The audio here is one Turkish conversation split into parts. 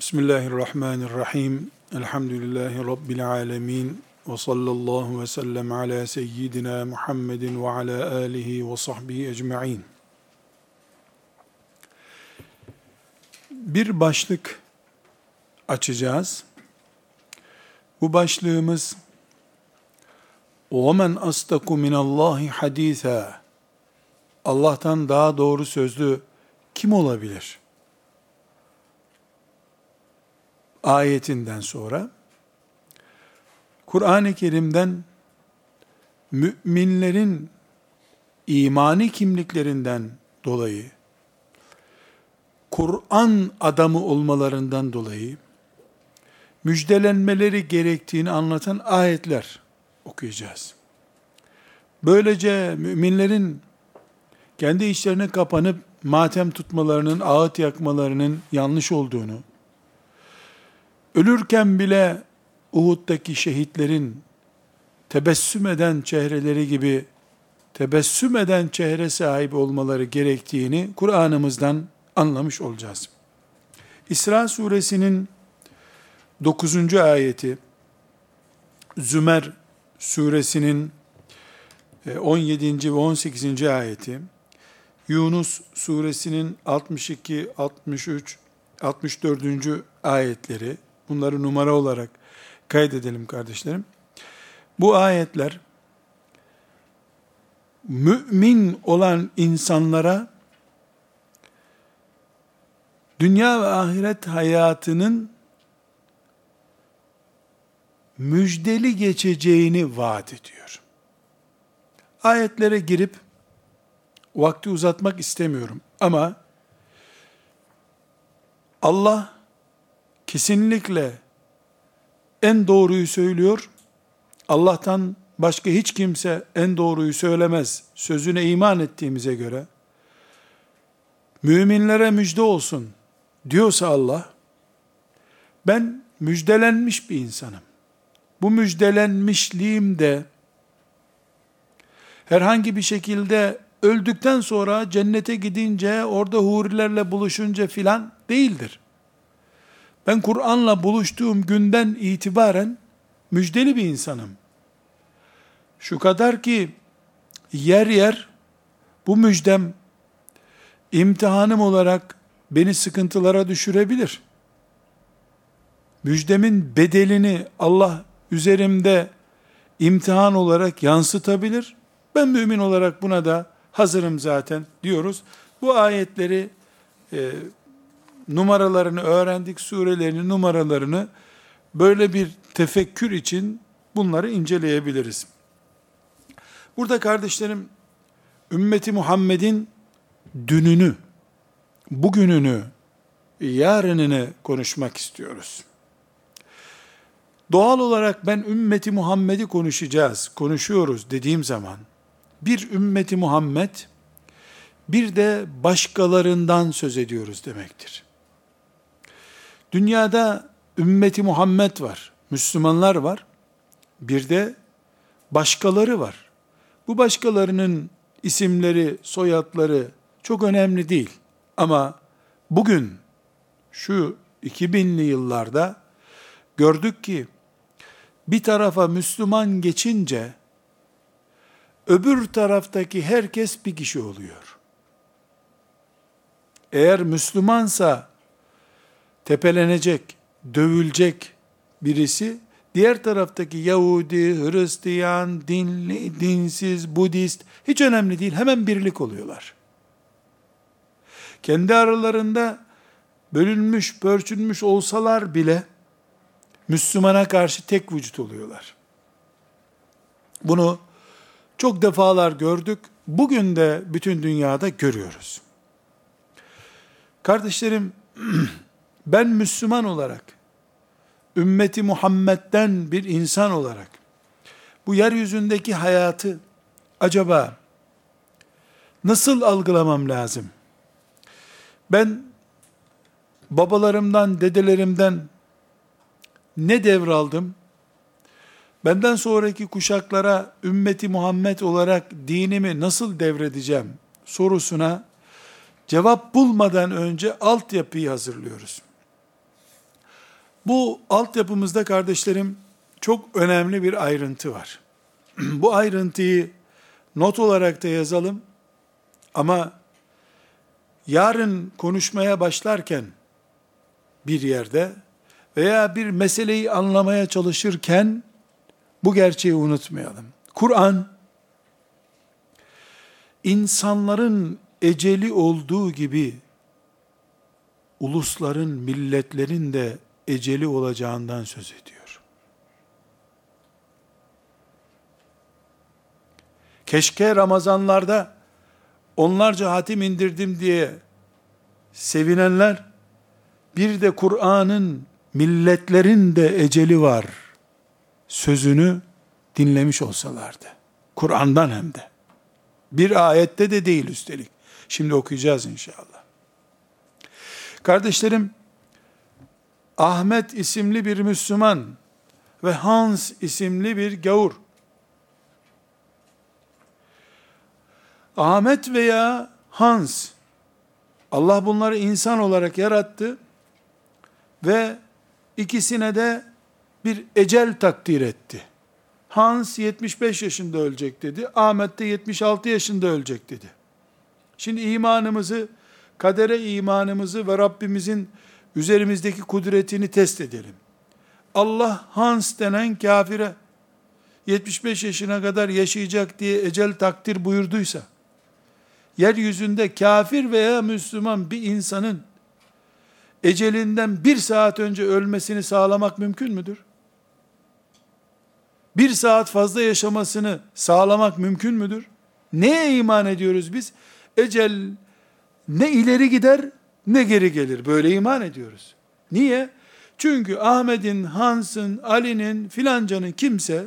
Bismillahirrahmanirrahim. Elhamdülillahi Rabbil alemin. Ve sallallahu ve sellem ala seyyidina Muhammedin ve ala alihi ve sahbihi ecma'in. Bir başlık açacağız. Bu başlığımız وَمَنْ أَسْتَكُ مِنَ اللّٰهِ حَد۪يثًا Allah'tan daha doğru sözlü kim olabilir? Ayetinden sonra Kur'an-ı Kerim'den müminlerin imani kimliklerinden dolayı Kur'an adamı olmalarından dolayı müjdelenmeleri gerektiğini anlatan ayetler okuyacağız. Böylece müminlerin kendi işlerine kapanıp matem tutmalarının, ağıt yakmalarının yanlış olduğunu, ölürken bile Uhud'daki şehitlerin tebessüm eden çehreleri gibi tebessüm eden çehre sahibi olmaları gerektiğini Kur'an'ımızdan anlamış olacağız. İsra suresinin 9. ayeti, Zümer suresinin 17. E, ve 18. ayeti, Yunus suresinin 62, 63, 64. ayetleri, bunları numara olarak kaydedelim kardeşlerim. Bu ayetler, mümin olan insanlara, dünya ve ahiret hayatının müjdeli geçeceğini vaat ediyor. Ayetlere girip vakti uzatmak istemiyorum ama Allah kesinlikle en doğruyu söylüyor. Allah'tan başka hiç kimse en doğruyu söylemez. Sözüne iman ettiğimize göre müminlere müjde olsun diyorsa Allah ben müjdelenmiş bir insanım. Bu müjdelenmişliğim de herhangi bir şekilde öldükten sonra cennete gidince orada hurilerle buluşunca filan değildir. Ben Kur'an'la buluştuğum günden itibaren müjdeli bir insanım. Şu kadar ki yer yer bu müjdem imtihanım olarak beni sıkıntılara düşürebilir. Müjdemin bedelini Allah üzerimde imtihan olarak yansıtabilir. Ben mümin olarak buna da hazırım zaten diyoruz. Bu ayetleri e, numaralarını öğrendik, surelerini, numaralarını böyle bir tefekkür için bunları inceleyebiliriz. Burada kardeşlerim, ümmeti Muhammed'in dününü, bugününü, yarınını konuşmak istiyoruz. Doğal olarak ben ümmeti Muhammed'i konuşacağız, konuşuyoruz dediğim zaman, bir ümmeti Muhammed, bir de başkalarından söz ediyoruz demektir. Dünyada ümmeti Muhammed var, Müslümanlar var, bir de başkaları var. Bu başkalarının isimleri, soyadları çok önemli değil. Ama bugün şu 2000'li yıllarda gördük ki bir tarafa Müslüman geçince öbür taraftaki herkes bir kişi oluyor. Eğer Müslümansa tepelenecek, dövülecek birisi, diğer taraftaki Yahudi, Hristiyan, dinli, dinsiz, Budist, hiç önemli değil, hemen birlik oluyorlar. Kendi aralarında bölünmüş, pörçünmüş olsalar bile, Müslümana karşı tek vücut oluyorlar. Bunu çok defalar gördük. Bugün de bütün dünyada görüyoruz. Kardeşlerim, ben Müslüman olarak, ümmeti Muhammed'den bir insan olarak, bu yeryüzündeki hayatı acaba nasıl algılamam lazım? Ben babalarımdan, dedelerimden ne devraldım? Benden sonraki kuşaklara ümmeti Muhammed olarak dinimi nasıl devredeceğim sorusuna cevap bulmadan önce altyapıyı hazırlıyoruz. Bu altyapımızda kardeşlerim çok önemli bir ayrıntı var. Bu ayrıntıyı not olarak da yazalım. Ama yarın konuşmaya başlarken bir yerde veya bir meseleyi anlamaya çalışırken bu gerçeği unutmayalım. Kur'an insanların eceli olduğu gibi ulusların, milletlerin de eceli olacağından söz ediyor. Keşke Ramazanlarda onlarca hatim indirdim diye sevinenler bir de Kur'an'ın milletlerin de eceli var sözünü dinlemiş olsalardı. Kur'an'dan hem de. Bir ayette de değil üstelik. Şimdi okuyacağız inşallah. Kardeşlerim, Ahmet isimli bir Müslüman ve Hans isimli bir gavur. Ahmet veya Hans, Allah bunları insan olarak yarattı ve ikisine de bir ecel takdir etti. Hans 75 yaşında ölecek dedi. Ahmet de 76 yaşında ölecek dedi. Şimdi imanımızı, kadere imanımızı ve Rabbimizin üzerimizdeki kudretini test edelim. Allah Hans denen kafire 75 yaşına kadar yaşayacak diye ecel takdir buyurduysa, yeryüzünde kafir veya Müslüman bir insanın ecelinden bir saat önce ölmesini sağlamak mümkün müdür? Bir saat fazla yaşamasını sağlamak mümkün müdür? Neye iman ediyoruz biz? Ecel ne ileri gider ne geri gelir. Böyle iman ediyoruz. Niye? Çünkü Ahmet'in, Hans'ın, Ali'nin, filancanın kimse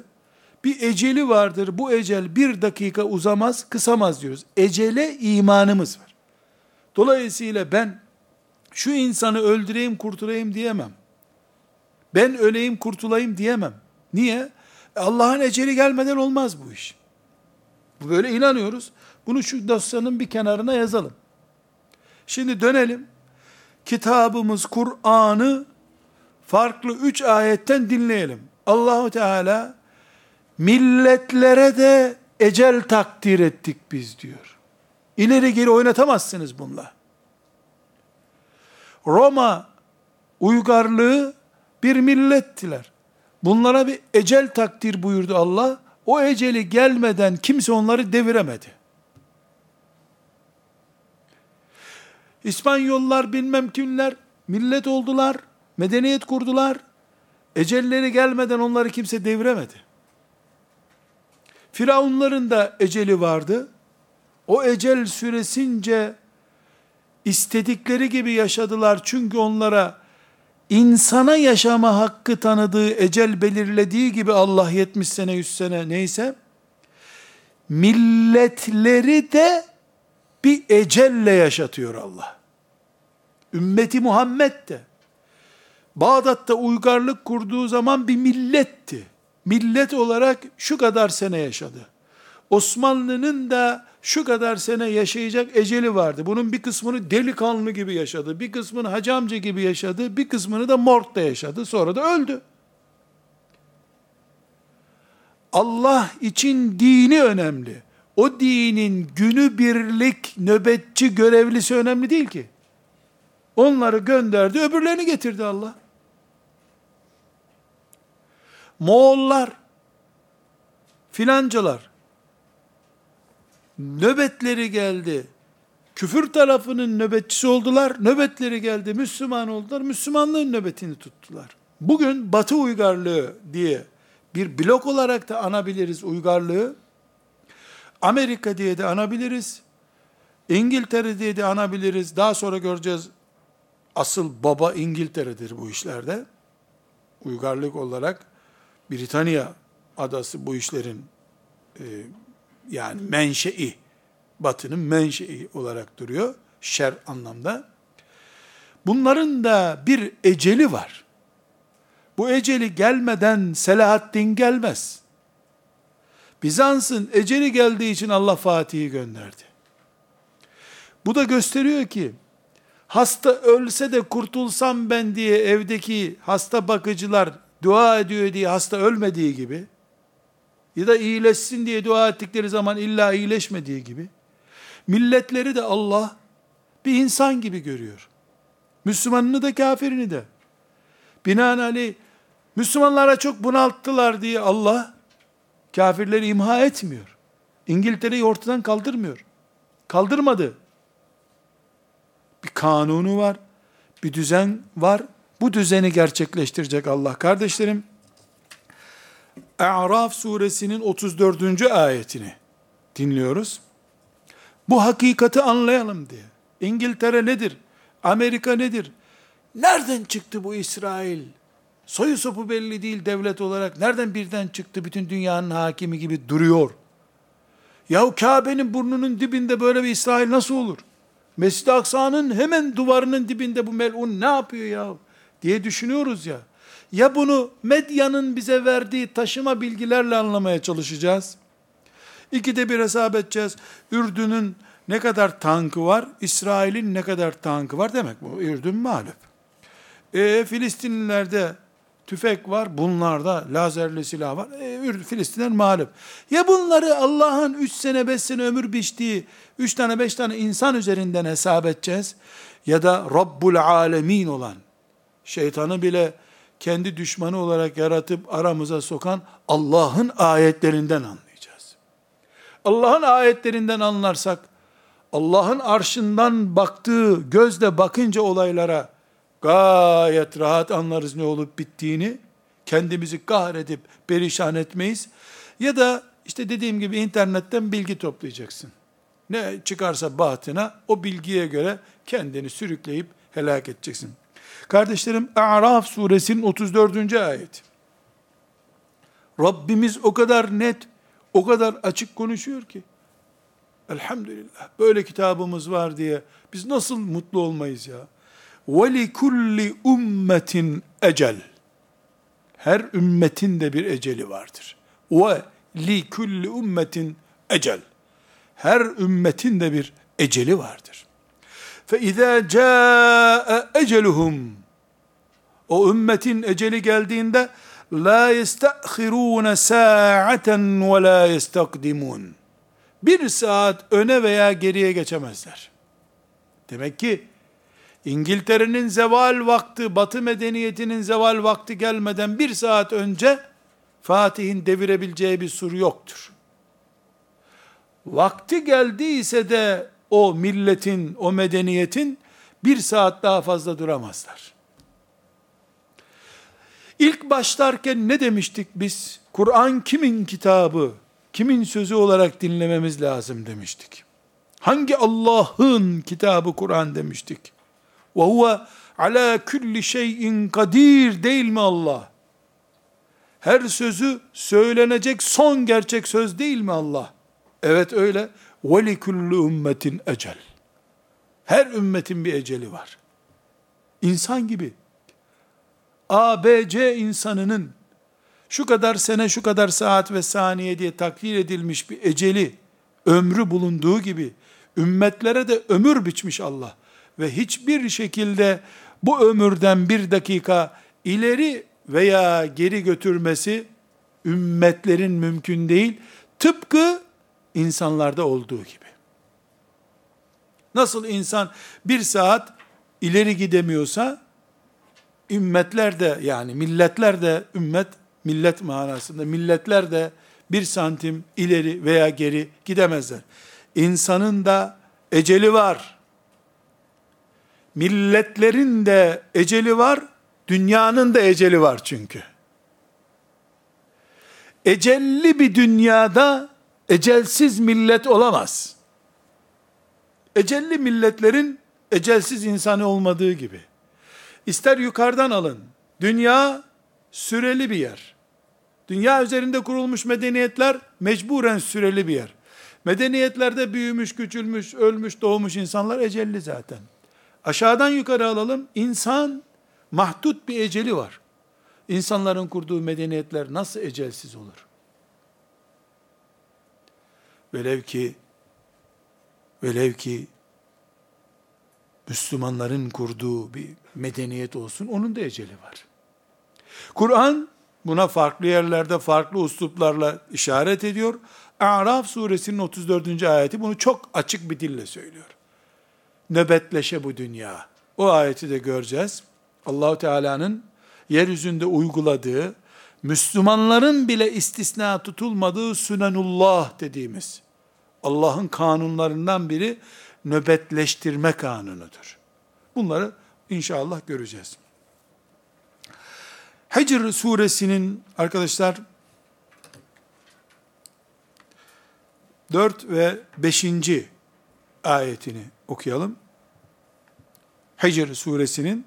bir eceli vardır. Bu ecel bir dakika uzamaz, kısamaz diyoruz. Ecele imanımız var. Dolayısıyla ben şu insanı öldüreyim, kurtulayım diyemem. Ben öleyim, kurtulayım diyemem. Niye? Allah'ın eceli gelmeden olmaz bu iş. Bu böyle inanıyoruz. Bunu şu dosyanın bir kenarına yazalım. Şimdi dönelim. Kitabımız Kur'an'ı farklı üç ayetten dinleyelim. Allahu Teala milletlere de ecel takdir ettik biz diyor. İleri geri oynatamazsınız bununla. Roma uygarlığı bir millettiler. Bunlara bir ecel takdir buyurdu Allah. O eceli gelmeden kimse onları deviremedi. İspanyollar bilmem kimler millet oldular, medeniyet kurdular. Ecelleri gelmeden onları kimse deviremedi. Firavunların da eceli vardı. O ecel süresince istedikleri gibi yaşadılar çünkü onlara insana yaşama hakkı tanıdığı, ecel belirlediği gibi Allah 70 sene, 100 sene neyse, milletleri de bir ecelle yaşatıyor Allah. Ümmeti Muhammed de, Bağdat'ta uygarlık kurduğu zaman bir milletti. Millet olarak şu kadar sene yaşadı. Osmanlı'nın da şu kadar sene yaşayacak eceli vardı. Bunun bir kısmını delikanlı gibi yaşadı, bir kısmını hacamcı gibi yaşadı, bir kısmını da mortta yaşadı, sonra da öldü. Allah için dini önemli. O dinin günü birlik nöbetçi görevlisi önemli değil ki. Onları gönderdi, öbürlerini getirdi Allah. Moğollar, filancalar, nöbetleri geldi. Küfür tarafının nöbetçisi oldular. Nöbetleri geldi. Müslüman oldular. Müslümanlığın nöbetini tuttular. Bugün Batı uygarlığı diye bir blok olarak da anabiliriz uygarlığı. Amerika diye de anabiliriz. İngiltere diye de anabiliriz. Daha sonra göreceğiz. Asıl baba İngiltere'dir bu işlerde. Uygarlık olarak Britanya adası bu işlerin e, yani menşei, batının menşei olarak duruyor, şer anlamda. Bunların da bir eceli var. Bu eceli gelmeden Selahaddin gelmez. Bizans'ın eceli geldiği için Allah Fatih'i gönderdi. Bu da gösteriyor ki, hasta ölse de kurtulsam ben diye evdeki hasta bakıcılar dua ediyor diye hasta ölmediği gibi, ya da iyileşsin diye dua ettikleri zaman illa iyileşmediği gibi, milletleri de Allah bir insan gibi görüyor. Müslümanını da kafirini de. Binaenaleyh Müslümanlara çok bunalttılar diye Allah kafirleri imha etmiyor. İngiltere'yi ortadan kaldırmıyor. Kaldırmadı. Bir kanunu var, bir düzen var. Bu düzeni gerçekleştirecek Allah. Kardeşlerim, A'raf suresinin 34. ayetini dinliyoruz. Bu hakikati anlayalım diye. İngiltere nedir? Amerika nedir? Nereden çıktı bu İsrail? Soyu sopu belli değil devlet olarak. Nereden birden çıktı bütün dünyanın hakimi gibi duruyor? Yahu Kabe'nin burnunun dibinde böyle bir İsrail nasıl olur? Mescid-i Aksa'nın hemen duvarının dibinde bu melun ne yapıyor ya? Diye düşünüyoruz ya. Ya bunu medyanın bize verdiği taşıma bilgilerle anlamaya çalışacağız. İkide bir hesap edeceğiz. Ürdün'ün ne kadar tankı var? İsrail'in ne kadar tankı var demek bu. Ürdün mağlup. E, Filistinlilerde tüfek var, bunlarda lazerli silah var. E, Filistinler mağlup. Ya bunları Allah'ın 3 sene 5 sene ömür biçtiği 3 tane 5 tane insan üzerinden hesap edeceğiz. Ya da Rabbul Alemin olan, şeytanı bile kendi düşmanı olarak yaratıp aramıza sokan Allah'ın ayetlerinden anlayacağız. Allah'ın ayetlerinden anlarsak, Allah'ın arşından baktığı gözle bakınca olaylara gayet rahat anlarız ne olup bittiğini. Kendimizi kahredip perişan etmeyiz. Ya da işte dediğim gibi internetten bilgi toplayacaksın. Ne çıkarsa bahtına o bilgiye göre kendini sürükleyip helak edeceksin. Kardeşlerim A'raf suresinin 34. ayet. Rabbimiz o kadar net, o kadar açık konuşuyor ki. Elhamdülillah. Böyle kitabımız var diye biz nasıl mutlu olmayız ya? وَلِكُلِّ ummetin ecel. Her ümmetin de bir eceli vardır. Ve li kulli ummetin ecel. Her ümmetin de bir eceli vardır. Fe izâ câe eceluhum. O ümmetin eceli geldiğinde la yestahirûne sâ'aten ve la yestakdimun. Bir saat öne veya geriye geçemezler. Demek ki İngiltere'nin zeval vakti, Batı medeniyetinin zeval vakti gelmeden bir saat önce Fatih'in devirebileceği bir sur yoktur. Vakti geldiyse de o milletin, o medeniyetin bir saat daha fazla duramazlar. İlk başlarken ne demiştik biz? Kur'an kimin kitabı, kimin sözü olarak dinlememiz lazım demiştik. Hangi Allah'ın kitabı Kur'an demiştik. Ve huve ala kulli şeyin kadir değil mi Allah? Her sözü söylenecek son gerçek söz değil mi Allah? Evet öyle. Ve li kulli ümmetin ecel. Her ümmetin bir eceli var. İnsan gibi. A, B, C insanının şu kadar sene, şu kadar saat ve saniye diye takdir edilmiş bir eceli, ömrü bulunduğu gibi, ümmetlere de ömür biçmiş Allah. Ve hiçbir şekilde bu ömürden bir dakika ileri veya geri götürmesi ümmetlerin mümkün değil. Tıpkı insanlarda olduğu gibi. Nasıl insan bir saat ileri gidemiyorsa, ümmetler de yani milletler de ümmet, millet manasında milletler de bir santim ileri veya geri gidemezler. İnsanın da eceli var. Milletlerin de eceli var, dünyanın da eceli var çünkü. Ecelli bir dünyada ecelsiz millet olamaz. Ecelli milletlerin ecelsiz insanı olmadığı gibi. İster yukarıdan alın. Dünya süreli bir yer. Dünya üzerinde kurulmuş medeniyetler mecburen süreli bir yer. Medeniyetlerde büyümüş, küçülmüş, ölmüş, doğmuş insanlar ecelli zaten. Aşağıdan yukarı alalım. İnsan mahdut bir eceli var. İnsanların kurduğu medeniyetler nasıl ecelsiz olur? Velev ki velev ki Müslümanların kurduğu bir medeniyet olsun, onun da eceli var. Kur'an buna farklı yerlerde farklı usluplarla işaret ediyor. A'raf suresinin 34. ayeti bunu çok açık bir dille söylüyor. Nöbetleşe bu dünya. O ayeti de göreceğiz. Allahu Teala'nın yeryüzünde uyguladığı, Müslümanların bile istisna tutulmadığı sünenullah dediğimiz Allah'ın kanunlarından biri nöbetleştirme kanunudur. Bunları inşallah göreceğiz. Hicr suresinin arkadaşlar 4 ve 5. ayetini okuyalım. Hicr suresinin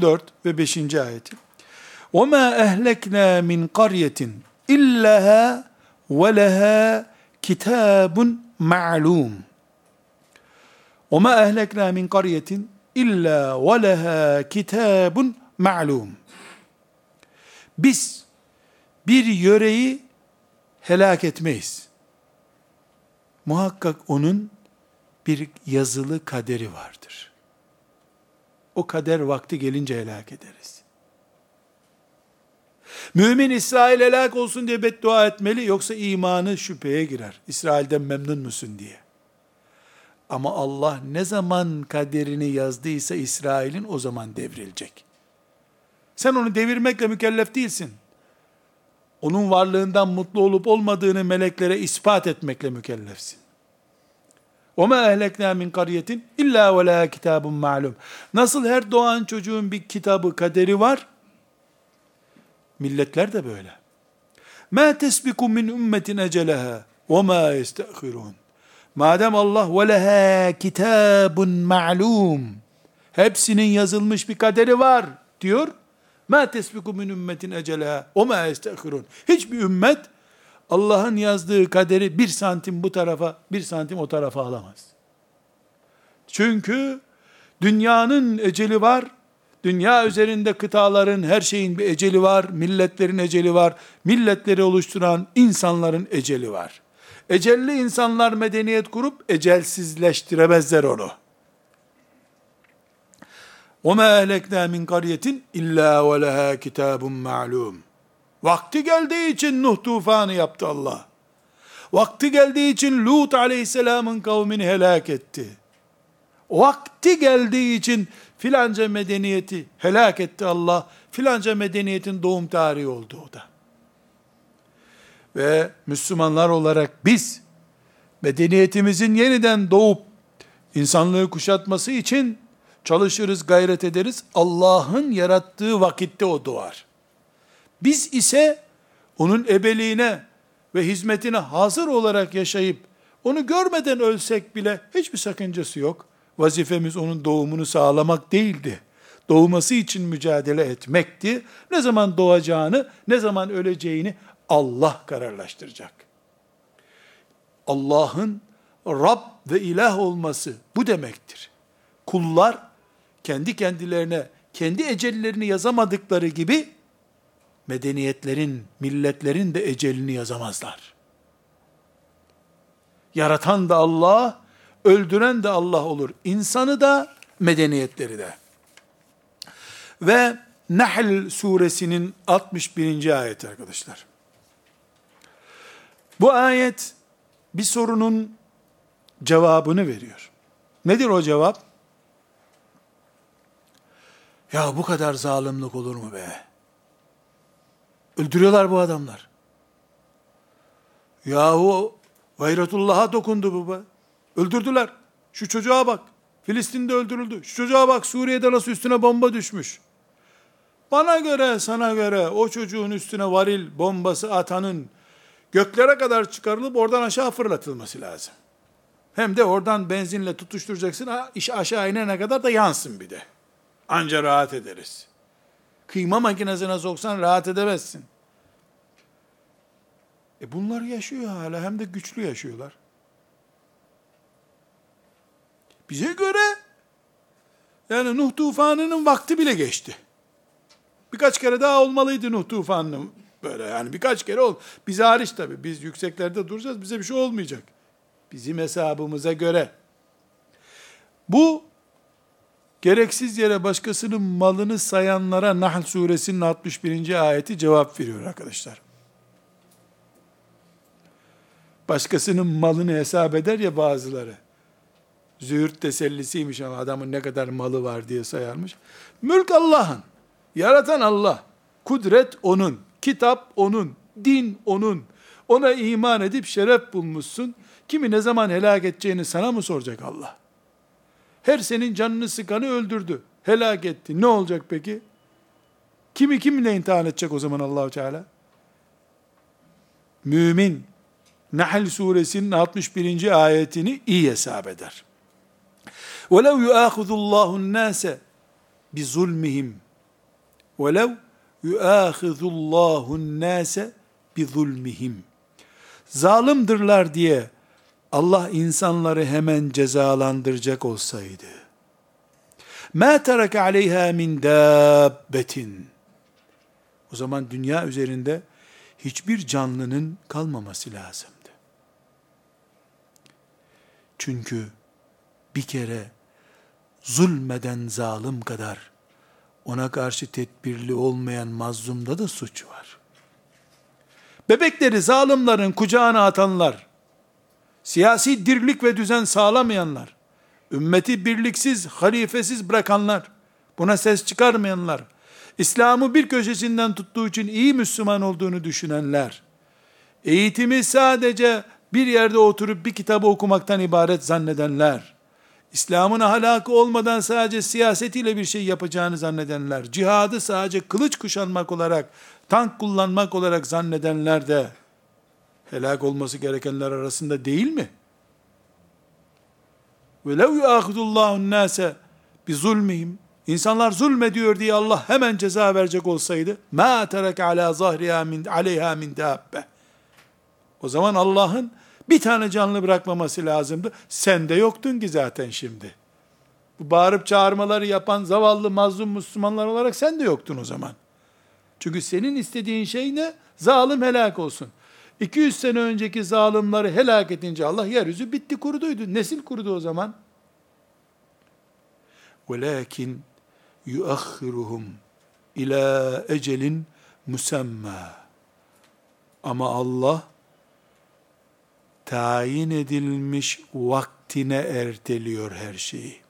4 ve 5. ayeti. وَمَا اَهْلَكْنَا مِنْ قَرْيَةٍ اِلَّهَا وَلَهَا كِتَابٌ مَعْلُومٌ وَمَا اَهْلَكْنَا مِنْ قَرْيَةٍ اِلَّا وَلَهَا كِتَابٌ مَعْلُومٌ Biz bir yöreyi helak etmeyiz. Muhakkak onun bir yazılı kaderi vardır. O kader vakti gelince helak ederiz. Mümin İsrail helak olsun diye beddua etmeli yoksa imanı şüpheye girer. İsrail'den memnun musun diye. Ama Allah ne zaman kaderini yazdıysa İsrail'in o zaman devrilecek. Sen onu devirmekle mükellef değilsin. Onun varlığından mutlu olup olmadığını meleklere ispat etmekle mükellefsin. O ma ehlekna min kariyetin illa ve la kitabun. Nasıl her doğan çocuğun bir kitabı, kaderi var? Milletler de böyle. Ma tesbiku min ümmetin eceleha ve ma. Madem Allah ve leha kitabun. Hepsinin yazılmış bir kaderi var diyor. Ma tesbiku min ümmetin eceleha ve ma. Hiçbir ümmet Allah'ın yazdığı kaderi bir santim bu tarafa, bir santim o tarafa alamaz. Çünkü dünyanın eceli var, dünya üzerinde kıtaların, her şeyin bir eceli var, milletlerin eceli var, milletleri oluşturan insanların eceli var. Ecelli insanlar medeniyet kurup ecelsizleştiremezler onu. وَمَا اَهْلَكْنَا مِنْ قَرْيَةٍ اِلَّا وَلَهَا كِتَابٌ مَعْلُومٌ Vakti geldiği için Nuh tufanı yaptı Allah. Vakti geldiği için Lut aleyhisselamın kavmini helak etti. Vakti geldiği için filanca medeniyeti helak etti Allah. Filanca medeniyetin doğum tarihi oldu o da. Ve Müslümanlar olarak biz medeniyetimizin yeniden doğup insanlığı kuşatması için çalışırız, gayret ederiz. Allah'ın yarattığı vakitte o doğar. Biz ise onun ebeliğine ve hizmetine hazır olarak yaşayıp onu görmeden ölsek bile hiçbir sakıncası yok. Vazifemiz onun doğumunu sağlamak değildi. Doğması için mücadele etmekti. Ne zaman doğacağını, ne zaman öleceğini Allah kararlaştıracak. Allah'ın Rab ve ilah olması bu demektir. Kullar kendi kendilerine kendi ecellerini yazamadıkları gibi medeniyetlerin, milletlerin de ecelini yazamazlar. Yaratan da Allah, öldüren de Allah olur. İnsanı da, medeniyetleri de. Ve Nahl suresinin 61. ayeti arkadaşlar. Bu ayet bir sorunun cevabını veriyor. Nedir o cevap? Ya bu kadar zalimlik olur mu be? Öldürüyorlar bu adamlar. Yahu gayretullah'a dokundu bu be. Öldürdüler. Şu çocuğa bak. Filistin'de öldürüldü. Şu çocuğa bak Suriye'de nasıl üstüne bomba düşmüş. Bana göre, sana göre o çocuğun üstüne varil bombası atanın göklere kadar çıkarılıp oradan aşağı fırlatılması lazım. Hem de oradan benzinle tutuşturacaksın, iş aşağı inene kadar da yansın bir de. Anca rahat ederiz. Kıyma makinesine soksan rahat edemezsin. E bunlar yaşıyor hala hem de güçlü yaşıyorlar. Bize göre yani Nuh tufanının vakti bile geçti. Birkaç kere daha olmalıydı Nuh tufanının böyle yani birkaç kere ol. Biz hariç tabi biz yükseklerde duracağız bize bir şey olmayacak. Bizim hesabımıza göre. Bu gereksiz yere başkasının malını sayanlara Nahl suresinin 61. ayeti cevap veriyor arkadaşlar. Başkasının malını hesap eder ya bazıları. Züğürt tesellisiymiş ama adamın ne kadar malı var diye sayarmış. Mülk Allah'ın. Yaratan Allah. Kudret onun. Kitap onun. Din onun. Ona iman edip şeref bulmuşsun. Kimi ne zaman helak edeceğini sana mı soracak Allah? Her senin canını sıkanı öldürdü. Helak etti. Ne olacak peki? Kimi kiminle imtihan edecek o zaman Allahu Teala? Mümin Nahl suresinin 61. ayetini iyi hesap eder. وَلَوْ يُؤَاخُذُ اللّٰهُ النَّاسَ بِظُلْمِهِمْ وَلَوْ يُؤَاخِذُ اللّٰهُ النَّاسَ بِظُلْمِهِمْ Zalimdirler diye Allah insanları hemen cezalandıracak olsaydı, مَا تَرَكَ عَلَيْهَا مِنْ دَابَّةٍ O zaman dünya üzerinde hiçbir canlının kalmaması lazımdı. Çünkü bir kere zulmeden zalim kadar ona karşı tedbirli olmayan mazlumda da suç var. Bebekleri zalimlerin kucağına atanlar, siyasi dirlik ve düzen sağlamayanlar, ümmeti birliksiz, halifesiz bırakanlar, buna ses çıkarmayanlar, İslam'ı bir köşesinden tuttuğu için iyi Müslüman olduğunu düşünenler, eğitimi sadece bir yerde oturup bir kitabı okumaktan ibaret zannedenler, İslam'ın ahlakı olmadan sadece siyasetiyle bir şey yapacağını zannedenler, cihadı sadece kılıç kuşanmak olarak, tank kullanmak olarak zannedenler de helak olması gerekenler arasında değil mi? وَلَوْ يُآخُذُ اللّٰهُ النَّاسَ بِظُلْمِهِمْ İnsanlar zulmediyor diye Allah hemen ceza verecek olsaydı, مَا تَرَكَ عَلَى ظَهْرِهَا مِنْ عَلَيْهَا مِنْ دَابَّةٍ O zaman Allah'ın bir tane canlı bırakmaması lazımdı. Sen de yoktun ki zaten şimdi. Bu bağırıp çağırmaları yapan zavallı mazlum Müslümanlar olarak sen de yoktun o zaman. Çünkü senin istediğin şey ne? Zalim helak olsun. 200 sene önceki zalimleri helak edince Allah yeryüzü bitti kuruduydu. Nesil kurudu o zaman. وَلَكِنْ يُؤَخِّرُهُمْ ila ecelin musemma. Ama Allah tayin edilmiş vaktine erteliyor her şeyi.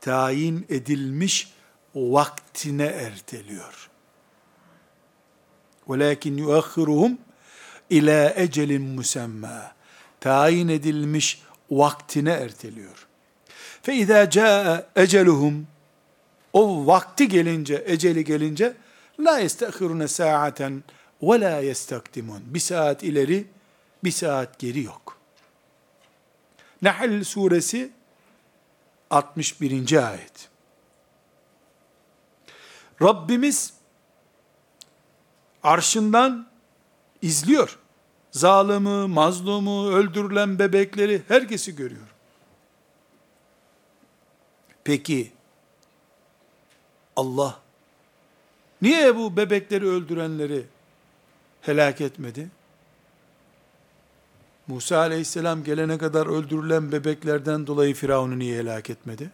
Tayin edilmiş vaktine erteliyor. وَلَكِنْ يُؤَخِّرُهُمْ ila ecelin musemma. Tayin edilmiş vaktine erteliyor. فَاِذَا جَاءَ اَجَلُهُمْ O vakti gelince, eceli gelince la يَسْتَخِرُونَ سَاعَةً ve la yestakdimun. Bir saat ileri, bir saat geri yok. Nahl suresi 61. ayet. Rabbimiz arşından izliyor. Zalimi, mazlumu, öldürülen bebekleri herkesi görüyor. Peki Allah niye bu bebekleri öldürenleri helak etmedi. Musa aleyhisselam gelene kadar öldürülen bebeklerden dolayı Firavun'u niye helak etmedi?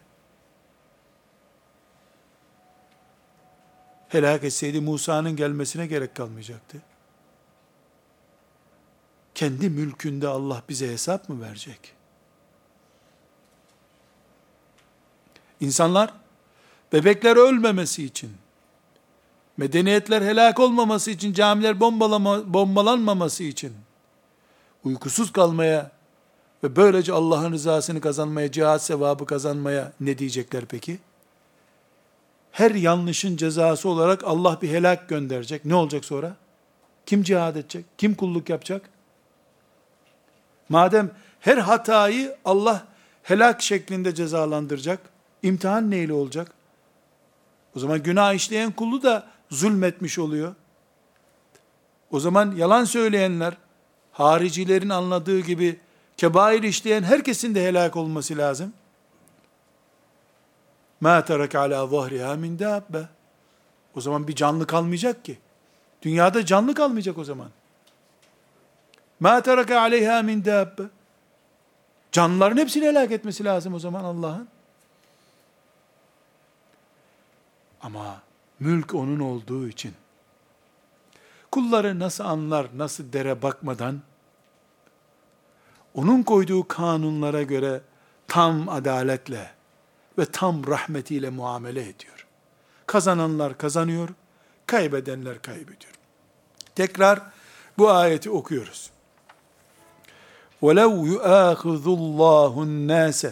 Helak etseydi Musa'nın gelmesine gerek kalmayacaktı. Kendi mülkünde Allah bize hesap mı verecek? İnsanlar bebekler ölmemesi için medeniyetler helak olmaması için, camiler bombalama, bombalanmaması için, uykusuz kalmaya ve böylece Allah'ın rızasını kazanmaya, cihat sevabı kazanmaya ne diyecekler peki? Her yanlışın cezası olarak Allah bir helak gönderecek. Ne olacak sonra? Kim cihad edecek? Kim kulluk yapacak? Madem her hatayı Allah helak şeklinde cezalandıracak, imtihan neyle olacak? O zaman günah işleyen kullu da zulmetmiş oluyor. O zaman yalan söyleyenler, haricilerin anladığı gibi kebair işleyen herkesin de helak olması lazım. Ma terek ala zahriha min. O zaman bir canlı kalmayacak ki. Dünyada canlı kalmayacak o zaman. Ma tereke aleyha min. Canlıların hepsini helak etmesi lazım o zaman Allah'ın. Ama mülk onun olduğu için kulları nasıl anlar, nasıl dere bakmadan onun koyduğu kanunlara göre tam adaletle ve tam rahmetiyle muamele ediyor. Kazananlar kazanıyor, kaybedenler kaybediyor. Tekrar bu ayeti okuyoruz. وَلَوْ يُؤَاخِذُ اللّٰهُ النَّاسَ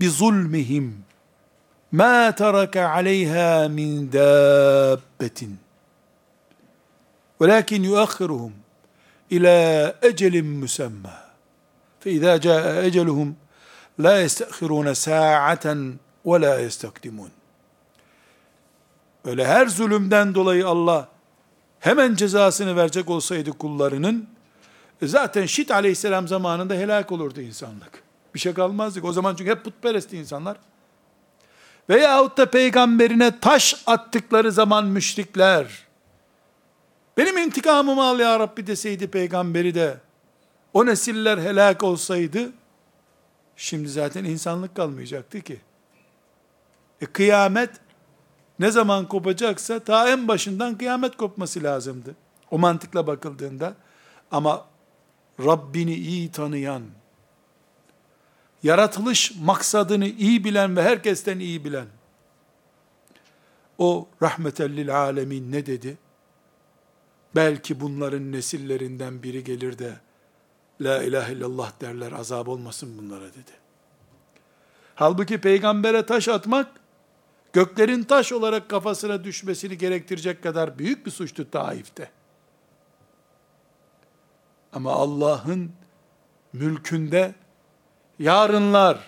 بِظُلْمِهِمْ مَا تَرَكَ عَلَيْهَا مِنْ دَابَّةٍ وَلَكِنْ يُؤَخِّرُهُمْ إِلَى أَجَلٍ مُسَمَّى فَإِذَا جَاءَ أَجَلُهُمْ لَا يَسْتَأْخِرُونَ سَاعَةً وَلَا يَسْتَقْدِمُونَ Öyle her zulümden dolayı Allah hemen cezasını verecek olsaydı kullarının, e zaten Şit aleyhisselam zamanında helak olurdu insanlık. Bir şey kalmazdı. O zaman çünkü hep putperest insanlar. Veyahut da peygamberine taş attıkları zaman müşrikler, benim intikamımı al ya Rabbi deseydi peygamberi de, o nesiller helak olsaydı, şimdi zaten insanlık kalmayacaktı ki. E kıyamet, ne zaman kopacaksa ta en başından kıyamet kopması lazımdı. O mantıkla bakıldığında ama Rabbini iyi tanıyan, yaratılış maksadını iyi bilen ve herkesten iyi bilen, o rahmetellil alemin ne dedi? Belki bunların nesillerinden biri gelir de, La ilahe illallah derler, azap olmasın bunlara dedi. Halbuki peygambere taş atmak, göklerin taş olarak kafasına düşmesini gerektirecek kadar büyük bir suçtu Taif'te. Ama Allah'ın mülkünde yarınlar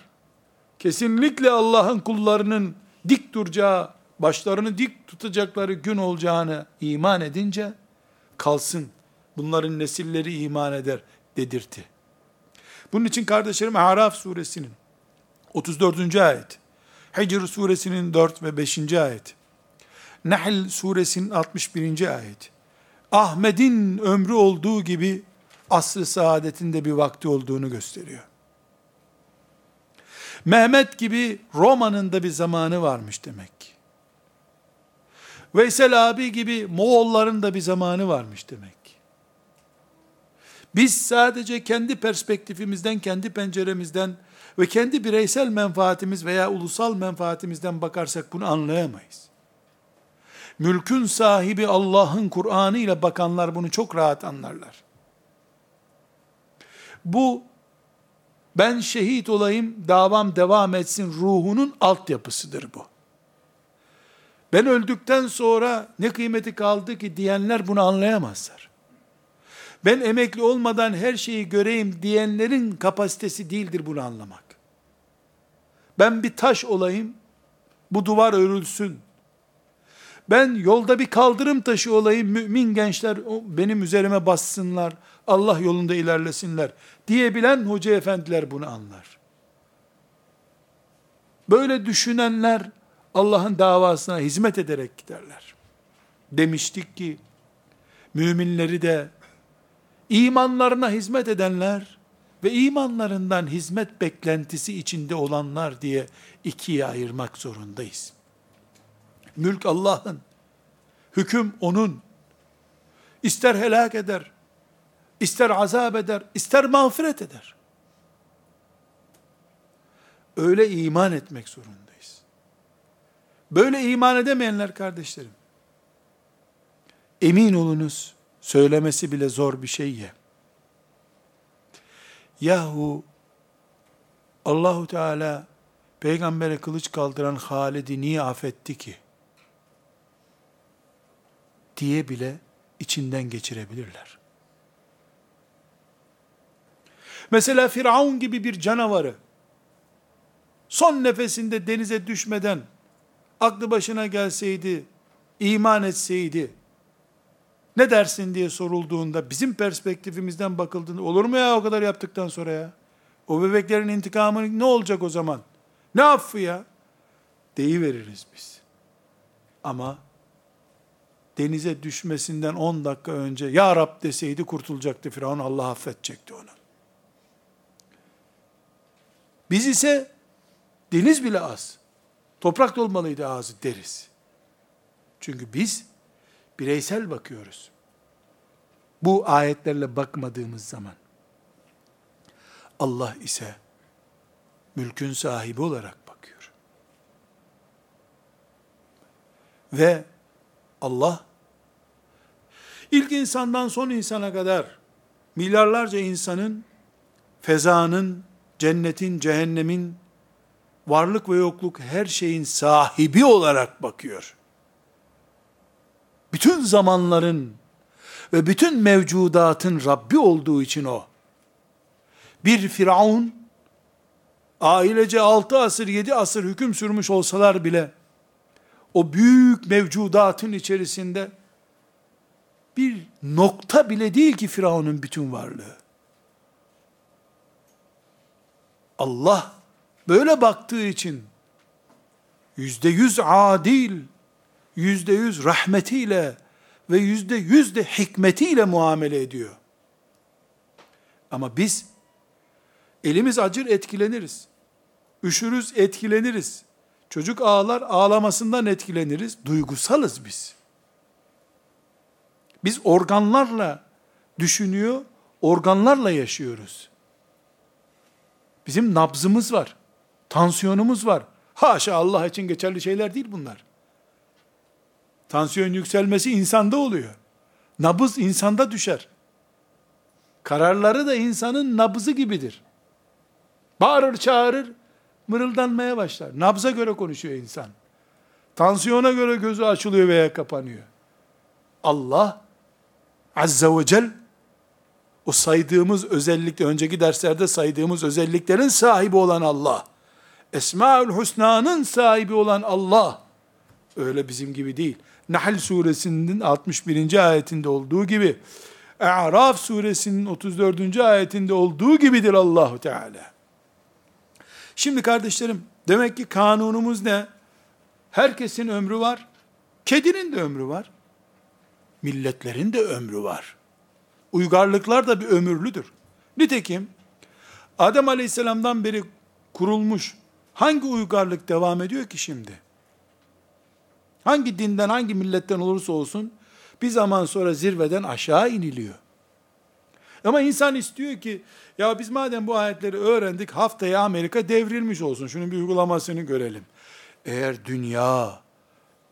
kesinlikle Allah'ın kullarının dik duracağı, başlarını dik tutacakları gün olacağını iman edince kalsın. Bunların nesilleri iman eder dedirtti. Bunun için kardeşlerim Araf suresinin 34. ayet Hicr suresinin 4 ve 5. ayet, Nahl suresinin 61. ayet, Ahmet'in ömrü olduğu gibi asr-ı saadetinde bir vakti olduğunu gösteriyor. Mehmet gibi Roma'nın da bir zamanı varmış demek ki. Veysel abi gibi Moğolların da bir zamanı varmış demek ki. Biz sadece kendi perspektifimizden, kendi penceremizden ve kendi bireysel menfaatimiz veya ulusal menfaatimizden bakarsak bunu anlayamayız. Mülkün sahibi Allah'ın Kur'an'ı ile bakanlar bunu çok rahat anlarlar. Bu ben şehit olayım, davam devam etsin ruhunun altyapısıdır bu. Ben öldükten sonra ne kıymeti kaldı ki diyenler bunu anlayamazlar. Ben emekli olmadan her şeyi göreyim diyenlerin kapasitesi değildir bunu anlamak. Ben bir taş olayım, bu duvar örülsün. Ben yolda bir kaldırım taşı olayım, mümin gençler benim üzerime bassınlar, Allah yolunda ilerlesinler diyebilen hoca efendiler bunu anlar. Böyle düşünenler Allah'ın davasına hizmet ederek giderler. Demiştik ki müminleri de imanlarına hizmet edenler ve imanlarından hizmet beklentisi içinde olanlar diye ikiye ayırmak zorundayız. Mülk Allah'ın, hüküm O'nun. İster helak eder, ister azap eder, ister mağfiret eder. Öyle iman etmek zorundayız. Böyle iman edemeyenler kardeşlerim, emin olunuz, söylemesi bile zor bir şey ya. Yahu Allahu Teala peygambere kılıç kaldıran Halid'i niye affetti ki? diye bile içinden geçirebilirler. Mesela Firavun gibi bir canavarı son nefesinde denize düşmeden aklı başına gelseydi, iman etseydi, ne dersin diye sorulduğunda, bizim perspektifimizden bakıldığında, olur mu ya o kadar yaptıktan sonra ya? O bebeklerin intikamı ne olacak o zaman? Ne affı ya? Deyiveririz biz. Ama denize düşmesinden 10 dakika önce Ya Rab deseydi kurtulacaktı Firavun, Allah affedecekti onu. Biz ise deniz bile az. Toprak dolmalıydı ağzı deriz. Çünkü biz bireysel bakıyoruz. Bu ayetlerle bakmadığımız zaman Allah ise mülkün sahibi olarak bakıyor. Ve Allah ilk insandan son insana kadar milyarlarca insanın fezanın, cennetin, cehennemin, varlık ve yokluk her şeyin sahibi olarak bakıyor. Bütün zamanların ve bütün mevcudatın Rabbi olduğu için o. Bir Firavun, ailece altı asır, yedi asır hüküm sürmüş olsalar bile, o büyük mevcudatın içerisinde, bir nokta bile değil ki Firavun'un bütün varlığı. Allah böyle baktığı için yüzde yüz adil, yüzde yüz rahmetiyle ve yüzde yüz de hikmetiyle muamele ediyor. Ama biz elimiz acır etkileniriz. Üşürüz etkileniriz. Çocuk ağlar ağlamasından etkileniriz. Duygusalız biz. Biz organlarla düşünüyor, organlarla yaşıyoruz. Bizim nabzımız var. Tansiyonumuz var. Haşa Allah için geçerli şeyler değil bunlar. Tansiyon yükselmesi insanda oluyor. Nabız insanda düşer. Kararları da insanın nabzı gibidir. Bağırır çağırır, mırıldanmaya başlar. Nabza göre konuşuyor insan. Tansiyona göre gözü açılıyor veya kapanıyor. Allah Azze ve Celle o saydığımız özellikle, önceki derslerde saydığımız özelliklerin sahibi olan Allah. Esmaül Hüsna'nın sahibi olan Allah. Öyle bizim gibi değil. Nahl suresinin 61. ayetinde olduğu gibi, A'raf suresinin 34. ayetinde olduğu gibidir Allahu Teala. Şimdi kardeşlerim, demek ki kanunumuz ne? Herkesin ömrü var. Kedinin de ömrü var. Milletlerin de ömrü var. Uygarlıklar da bir ömürlüdür. Nitekim Adem Aleyhisselam'dan beri kurulmuş hangi uygarlık devam ediyor ki şimdi? Hangi dinden, hangi milletten olursa olsun bir zaman sonra zirveden aşağı iniliyor. Ama insan istiyor ki ya biz madem bu ayetleri öğrendik haftaya Amerika devrilmiş olsun. Şunun bir uygulamasını görelim. Eğer dünya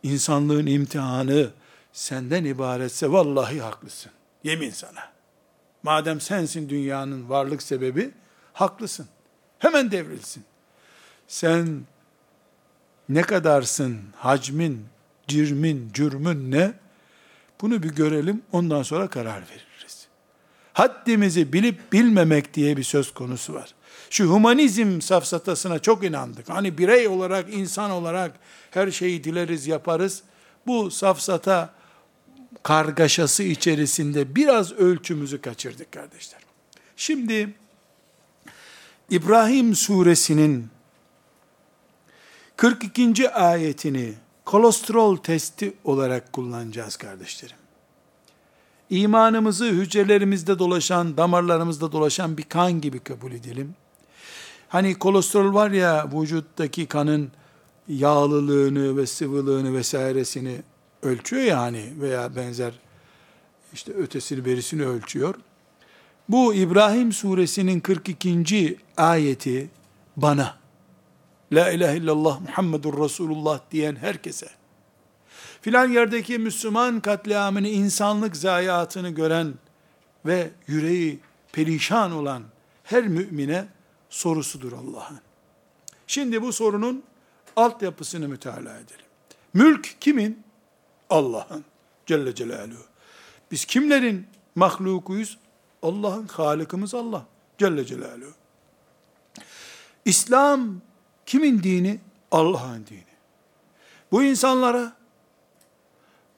insanlığın imtihanı senden ibaretse vallahi haklısın. Yemin sana. Madem sensin dünyanın varlık sebebi, haklısın. Hemen devrilsin. Sen ne kadarsın, hacmin, cirmin, cürmün ne? Bunu bir görelim, ondan sonra karar veririz. Haddimizi bilip bilmemek diye bir söz konusu var. Şu humanizm safsatasına çok inandık. Hani birey olarak, insan olarak her şeyi dileriz, yaparız. Bu safsata kargaşası içerisinde biraz ölçümüzü kaçırdık kardeşler. Şimdi İbrahim suresinin 42. ayetini kolesterol testi olarak kullanacağız kardeşlerim. İmanımızı hücrelerimizde dolaşan, damarlarımızda dolaşan bir kan gibi kabul edelim. Hani kolesterol var ya vücuttaki kanın yağlılığını ve sıvılığını vesairesini ölçüyor ya hani veya benzer işte ötesini berisini ölçüyor. Bu İbrahim suresinin 42. ayeti bana La ilahe illallah Muhammedur Resulullah diyen herkese filan yerdeki Müslüman katliamını, insanlık zayiatını gören ve yüreği perişan olan her mümine sorusudur Allah'ın. Şimdi bu sorunun altyapısını mütalaa edelim. Mülk kimin? Allah'ın Celle Celaluhu. Biz kimlerin mahlukuyuz? Allah'ın halikimiz Allah Celle Celaluhu. İslam kimin dini? Allah'ın dini. Bu insanlara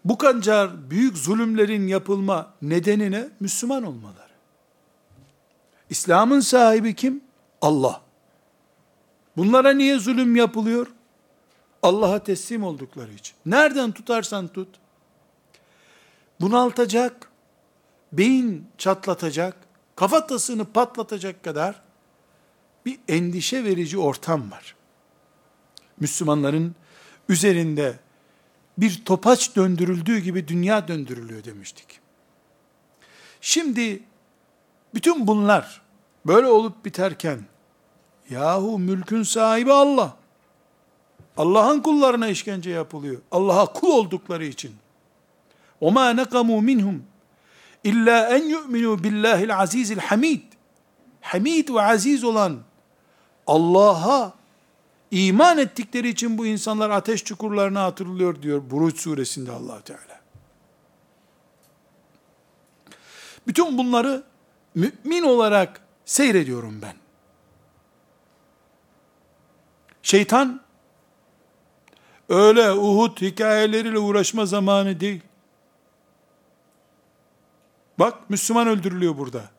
bu kadar büyük zulümlerin yapılma nedenine Müslüman olmaları. İslam'ın sahibi kim? Allah. Bunlara niye zulüm yapılıyor? Allah'a teslim oldukları için. Nereden tutarsan tut. Bunaltacak, beyin çatlatacak, kafatasını patlatacak kadar bir endişe verici ortam var. Müslümanların üzerinde bir topaç döndürüldüğü gibi dünya döndürülüyor demiştik. Şimdi bütün bunlar böyle olup biterken yahu mülkün sahibi Allah. Allah'ın kullarına işkence yapılıyor. Allah'a kul oldukları için. وَمَا نَقَمُوا مِنْهُمْ İlla en yu'minu billahil azizil hamid. Hamid ve aziz olan Allah'a iman ettikleri için bu insanlar ateş çukurlarına atılıyor diyor Buruç suresinde allah Teala. Bütün bunları mümin olarak seyrediyorum ben. Şeytan öyle Uhud hikayeleriyle uğraşma zamanı değil. Bak Müslüman öldürülüyor burada.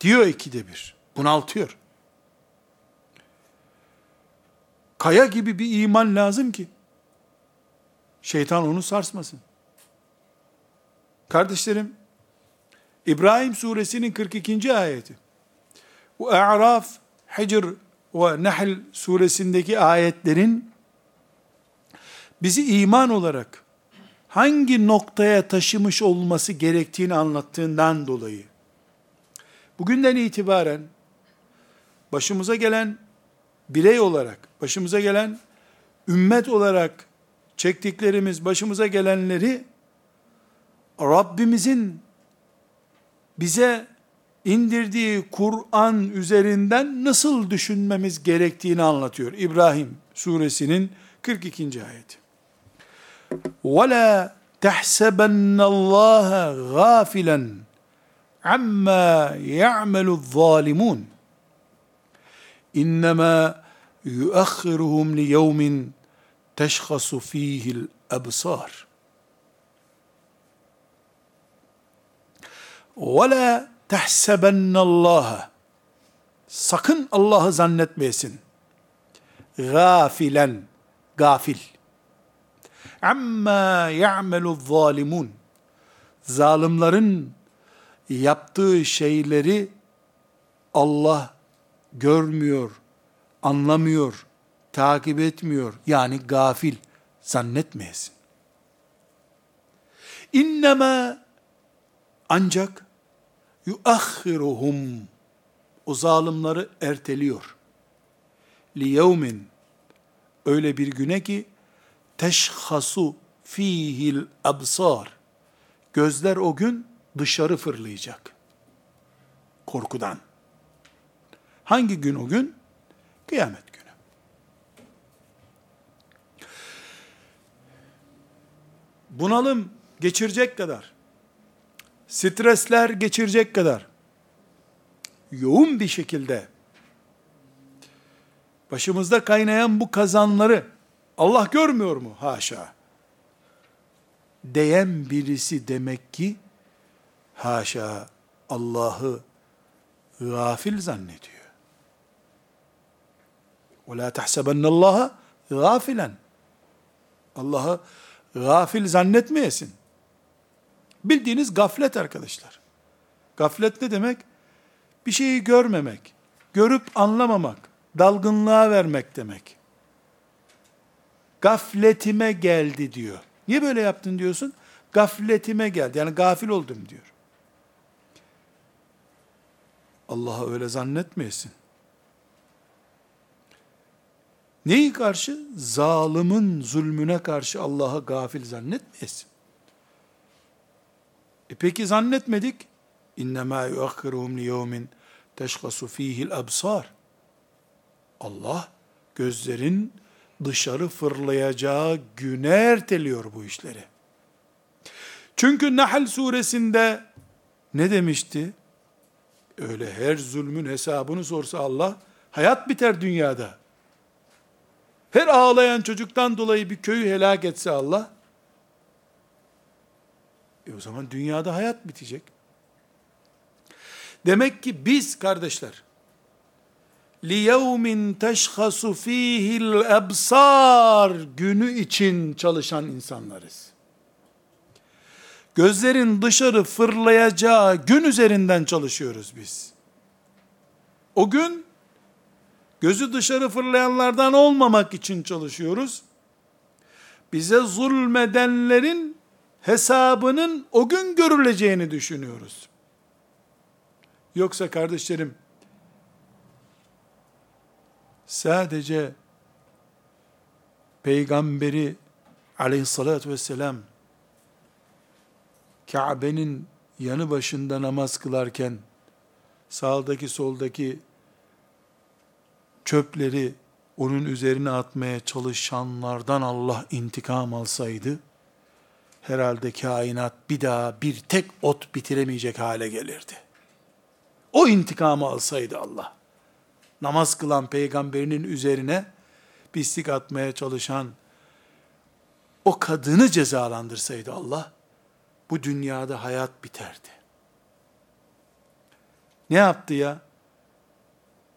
Diyor ikide bir. Bunaltıyor. Kaya gibi bir iman lazım ki şeytan onu sarsmasın. Kardeşlerim, İbrahim suresinin 42. ayeti, bu A'raf, Hicr ve Nahl suresindeki ayetlerin bizi iman olarak hangi noktaya taşımış olması gerektiğini anlattığından dolayı bugünden itibaren başımıza gelen birey olarak, başımıza gelen ümmet olarak çektiklerimiz, başımıza gelenleri Rabbimizin bize indirdiği Kur'an üzerinden nasıl düşünmemiz gerektiğini anlatıyor. İbrahim suresinin 42. ayeti. وَلَا تَحْسَبَنَّ اللّٰهَ غَافِلًا عَمَّا يَعْمَلُ الظَّالِمُونَ İnnemâ yuakhiruhum li yevmin teşhasu fihil ebsar. Ve la tehsebennallaha sakın Allah'ı zannetmeyesin. Gafilen, gafil. Amma ya'melu zalimun. Zalimlerin yaptığı şeyleri Allah görmüyor, anlamıyor, takip etmiyor. Yani gafil zannetmeyesin. İnnemâ ancak yuakhiruhum o zalimleri erteliyor. Li yevmin öyle bir güne ki teşhasu fihil absar gözler o gün dışarı fırlayacak. Korkudan. Hangi gün o gün? Kıyamet günü. Bunalım geçirecek kadar, stresler geçirecek kadar, yoğun bir şekilde başımızda kaynayan bu kazanları Allah görmüyor mu? Haşa. Diyen birisi demek ki haşa Allah'ı gafil zannediyor. وَلَا تَحْسَبَنَّ اللّٰهَ غَافِلًا Allah'ı gafil zannetmeyesin. Bildiğiniz gaflet arkadaşlar. Gaflet ne demek? Bir şeyi görmemek, görüp anlamamak, dalgınlığa vermek demek. Gafletime geldi diyor. Niye böyle yaptın diyorsun? Gafletime geldi. Yani gafil oldum diyor. Allah'a öyle zannetmeyesin. Neyi karşı? Zalimin zulmüne karşı Allah'ı gafil zannetmeyesin. E peki zannetmedik. İnnemâ yuakhiruhum li yevmin teşkasu fihil absar. Allah gözlerin dışarı fırlayacağı güne erteliyor bu işleri. Çünkü Nahl suresinde ne demişti? Öyle her zulmün hesabını sorsa Allah, hayat biter dünyada. Her ağlayan çocuktan dolayı bir köyü helak etse Allah, e o zaman dünyada hayat bitecek. Demek ki biz kardeşler, لِيَوْمٍ تَشْخَصُ ف۪يهِ الْاَبْصَارِ günü için çalışan insanlarız. Gözlerin dışarı fırlayacağı gün üzerinden çalışıyoruz biz. O gün gözü dışarı fırlayanlardan olmamak için çalışıyoruz. Bize zulmedenlerin hesabının o gün görüleceğini düşünüyoruz. Yoksa kardeşlerim, sadece peygamberi aleyhissalatü vesselam Kabe'nin yanı başında namaz kılarken sağdaki soldaki çöpleri onun üzerine atmaya çalışanlardan Allah intikam alsaydı, herhalde kainat bir daha bir tek ot bitiremeyecek hale gelirdi. O intikamı alsaydı Allah, namaz kılan peygamberinin üzerine pislik atmaya çalışan o kadını cezalandırsaydı Allah, bu dünyada hayat biterdi. Ne yaptı ya?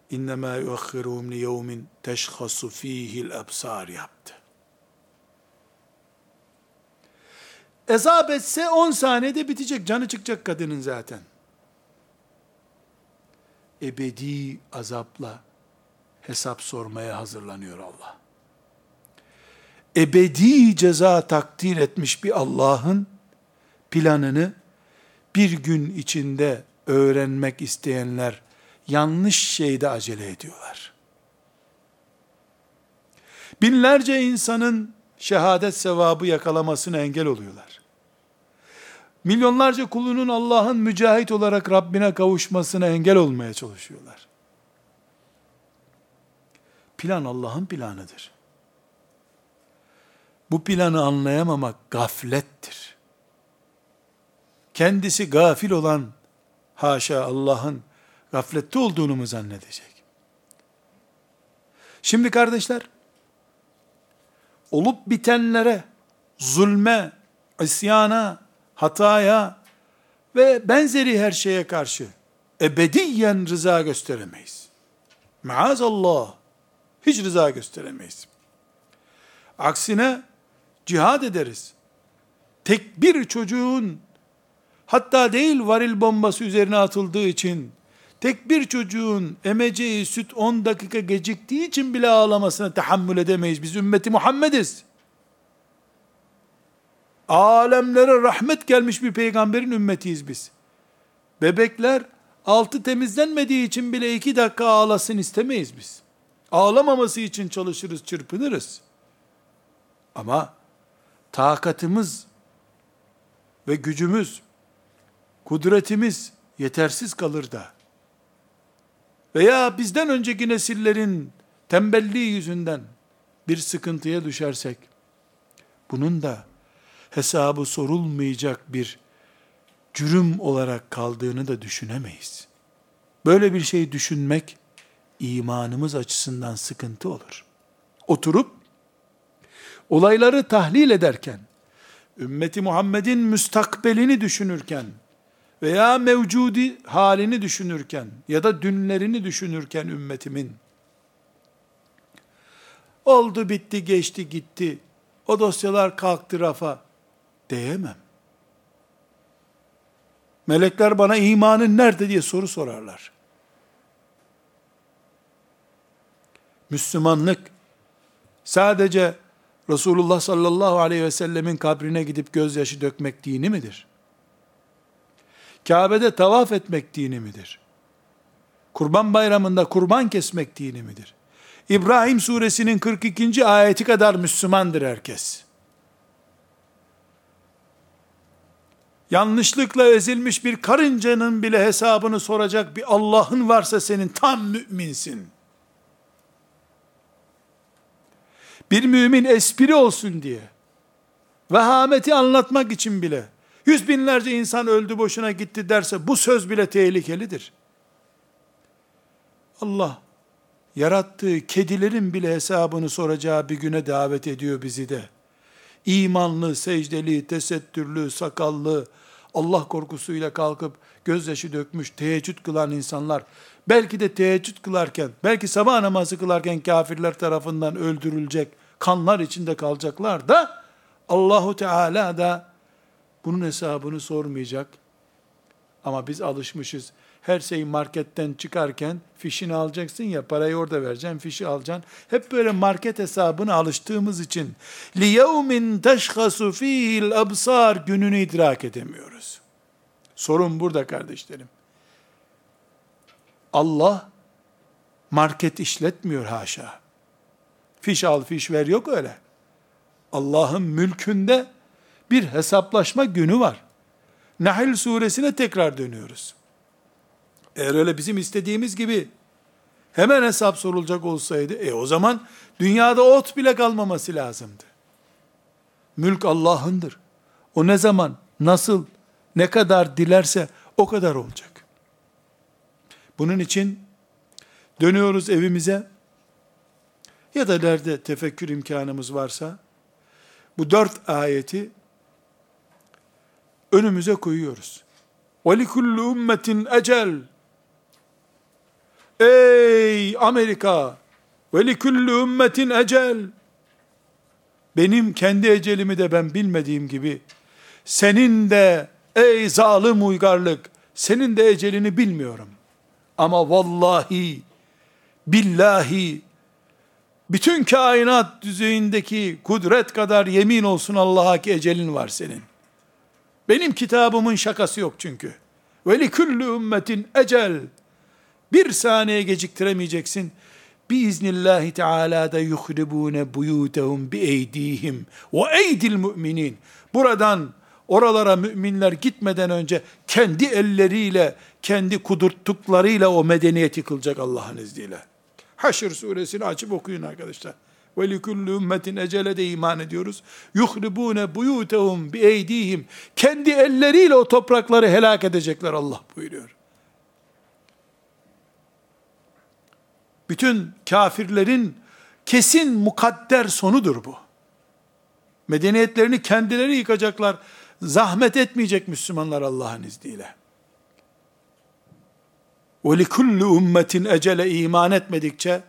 İnnemâ yuakhiruhum li yevmin teşhasu fîhil absar yaptı. Ezap etse 10 saniyede bitecek. Canı çıkacak kadının zaten. Ebedi azapla hesap sormaya hazırlanıyor Allah. Ebedi ceza takdir etmiş bir Allah'ın planını bir gün içinde öğrenmek isteyenler yanlış şeyde acele ediyorlar. Binlerce insanın şehadet sevabı yakalamasına engel oluyorlar. Milyonlarca kulunun Allah'ın mücahit olarak Rabbine kavuşmasına engel olmaya çalışıyorlar. Plan Allah'ın planıdır. Bu planı anlayamamak gaflettir. Kendisi gafil olan, haşa Allah'ın gaflette olduğunu mu zannedecek? Şimdi kardeşler, olup bitenlere, zulme, isyana, hataya ve benzeri her şeye karşı ebediyen rıza gösteremeyiz. Maazallah, hiç rıza gösteremeyiz. Aksine cihad ederiz. Tek bir çocuğun hatta değil varil bombası üzerine atıldığı için tek bir çocuğun emeceği süt 10 dakika geciktiği için bile ağlamasına tahammül edemeyiz. Biz ümmeti Muhammediz. Alemlere rahmet gelmiş bir peygamberin ümmetiyiz biz. Bebekler altı temizlenmediği için bile iki dakika ağlasın istemeyiz biz. Ağlamaması için çalışırız, çırpınırız. Ama takatımız ve gücümüz, kudretimiz yetersiz kalır da veya bizden önceki nesillerin tembelliği yüzünden bir sıkıntıya düşersek, bunun da hesabı sorulmayacak bir cürüm olarak kaldığını da düşünemeyiz. Böyle bir şey düşünmek, imanımız açısından sıkıntı olur. Oturup, olayları tahlil ederken, ümmeti Muhammed'in müstakbelini düşünürken, veya mevcudi halini düşünürken ya da dünlerini düşünürken ümmetimin oldu bitti geçti gitti o dosyalar kalktı rafa diyemem. Melekler bana imanın nerede diye soru sorarlar. Müslümanlık sadece Resulullah sallallahu aleyhi ve sellemin kabrine gidip gözyaşı dökmek dini midir? Kabe'de tavaf etmek dini midir? Kurban bayramında kurban kesmek dini midir? İbrahim suresinin 42. ayeti kadar Müslümandır herkes. Yanlışlıkla ezilmiş bir karıncanın bile hesabını soracak bir Allah'ın varsa senin tam müminsin. Bir mümin espri olsun diye, vehameti anlatmak için bile, yüz binlerce insan öldü boşuna gitti derse bu söz bile tehlikelidir. Allah yarattığı kedilerin bile hesabını soracağı bir güne davet ediyor bizi de. İmanlı, secdeli, tesettürlü, sakallı, Allah korkusuyla kalkıp gözyaşı dökmüş, teheccüd kılan insanlar, belki de teheccüd kılarken, belki sabah namazı kılarken kafirler tarafından öldürülecek, kanlar içinde kalacaklar da, Allahu Teala da bunun hesabını sormayacak. Ama biz alışmışız. her şeyi marketten çıkarken fişini alacaksın ya parayı orada vereceksin fişi alacaksın. Hep böyle market hesabına alıştığımız için لِيَوْمٍ تَشْخَسُ ف۪يهِ الْأَبْصَارِ gününü idrak edemiyoruz. Sorun burada kardeşlerim. Allah market işletmiyor haşa. Fiş al fiş ver yok öyle. Allah'ın mülkünde bir hesaplaşma günü var. Nahl suresine tekrar dönüyoruz. Eğer öyle bizim istediğimiz gibi hemen hesap sorulacak olsaydı, e o zaman dünyada ot bile kalmaması lazımdı. Mülk Allah'ındır. O ne zaman, nasıl, ne kadar dilerse o kadar olacak. Bunun için dönüyoruz evimize ya da nerede tefekkür imkanımız varsa bu dört ayeti önümüze koyuyoruz. وَلِكُلُّ ümmetin ecel Ey Amerika! Ve liküllü ümmetin ecel. Benim kendi ecelimi de ben bilmediğim gibi, senin de ey zalim uygarlık, senin de ecelini bilmiyorum. Ama vallahi, billahi, bütün kainat düzeyindeki kudret kadar yemin olsun Allah'a ki ecelin var senin. Benim kitabımın şakası yok çünkü. Ve liküllü ümmetin ecel. Bir saniye geciktiremeyeceksin. Biiznillahi Teala da yuhribune buyutehum bi eydihim ve eydil müminin. Buradan oralara müminler gitmeden önce kendi elleriyle, kendi kudurttuklarıyla o medeniyet yıkılacak Allah'ın izniyle. Haşr suresini açıp okuyun arkadaşlar. Ve likulli ümmetin ecele de iman ediyoruz. Yuhribune buyutehum bi eydihim. Kendi elleriyle o toprakları helak edecekler Allah buyuruyor. Bütün kafirlerin kesin mukadder sonudur bu. Medeniyetlerini kendileri yıkacaklar. Zahmet etmeyecek Müslümanlar Allah'ın izniyle. وَلِكُلُّ ümmetin ecele iman etmedikçe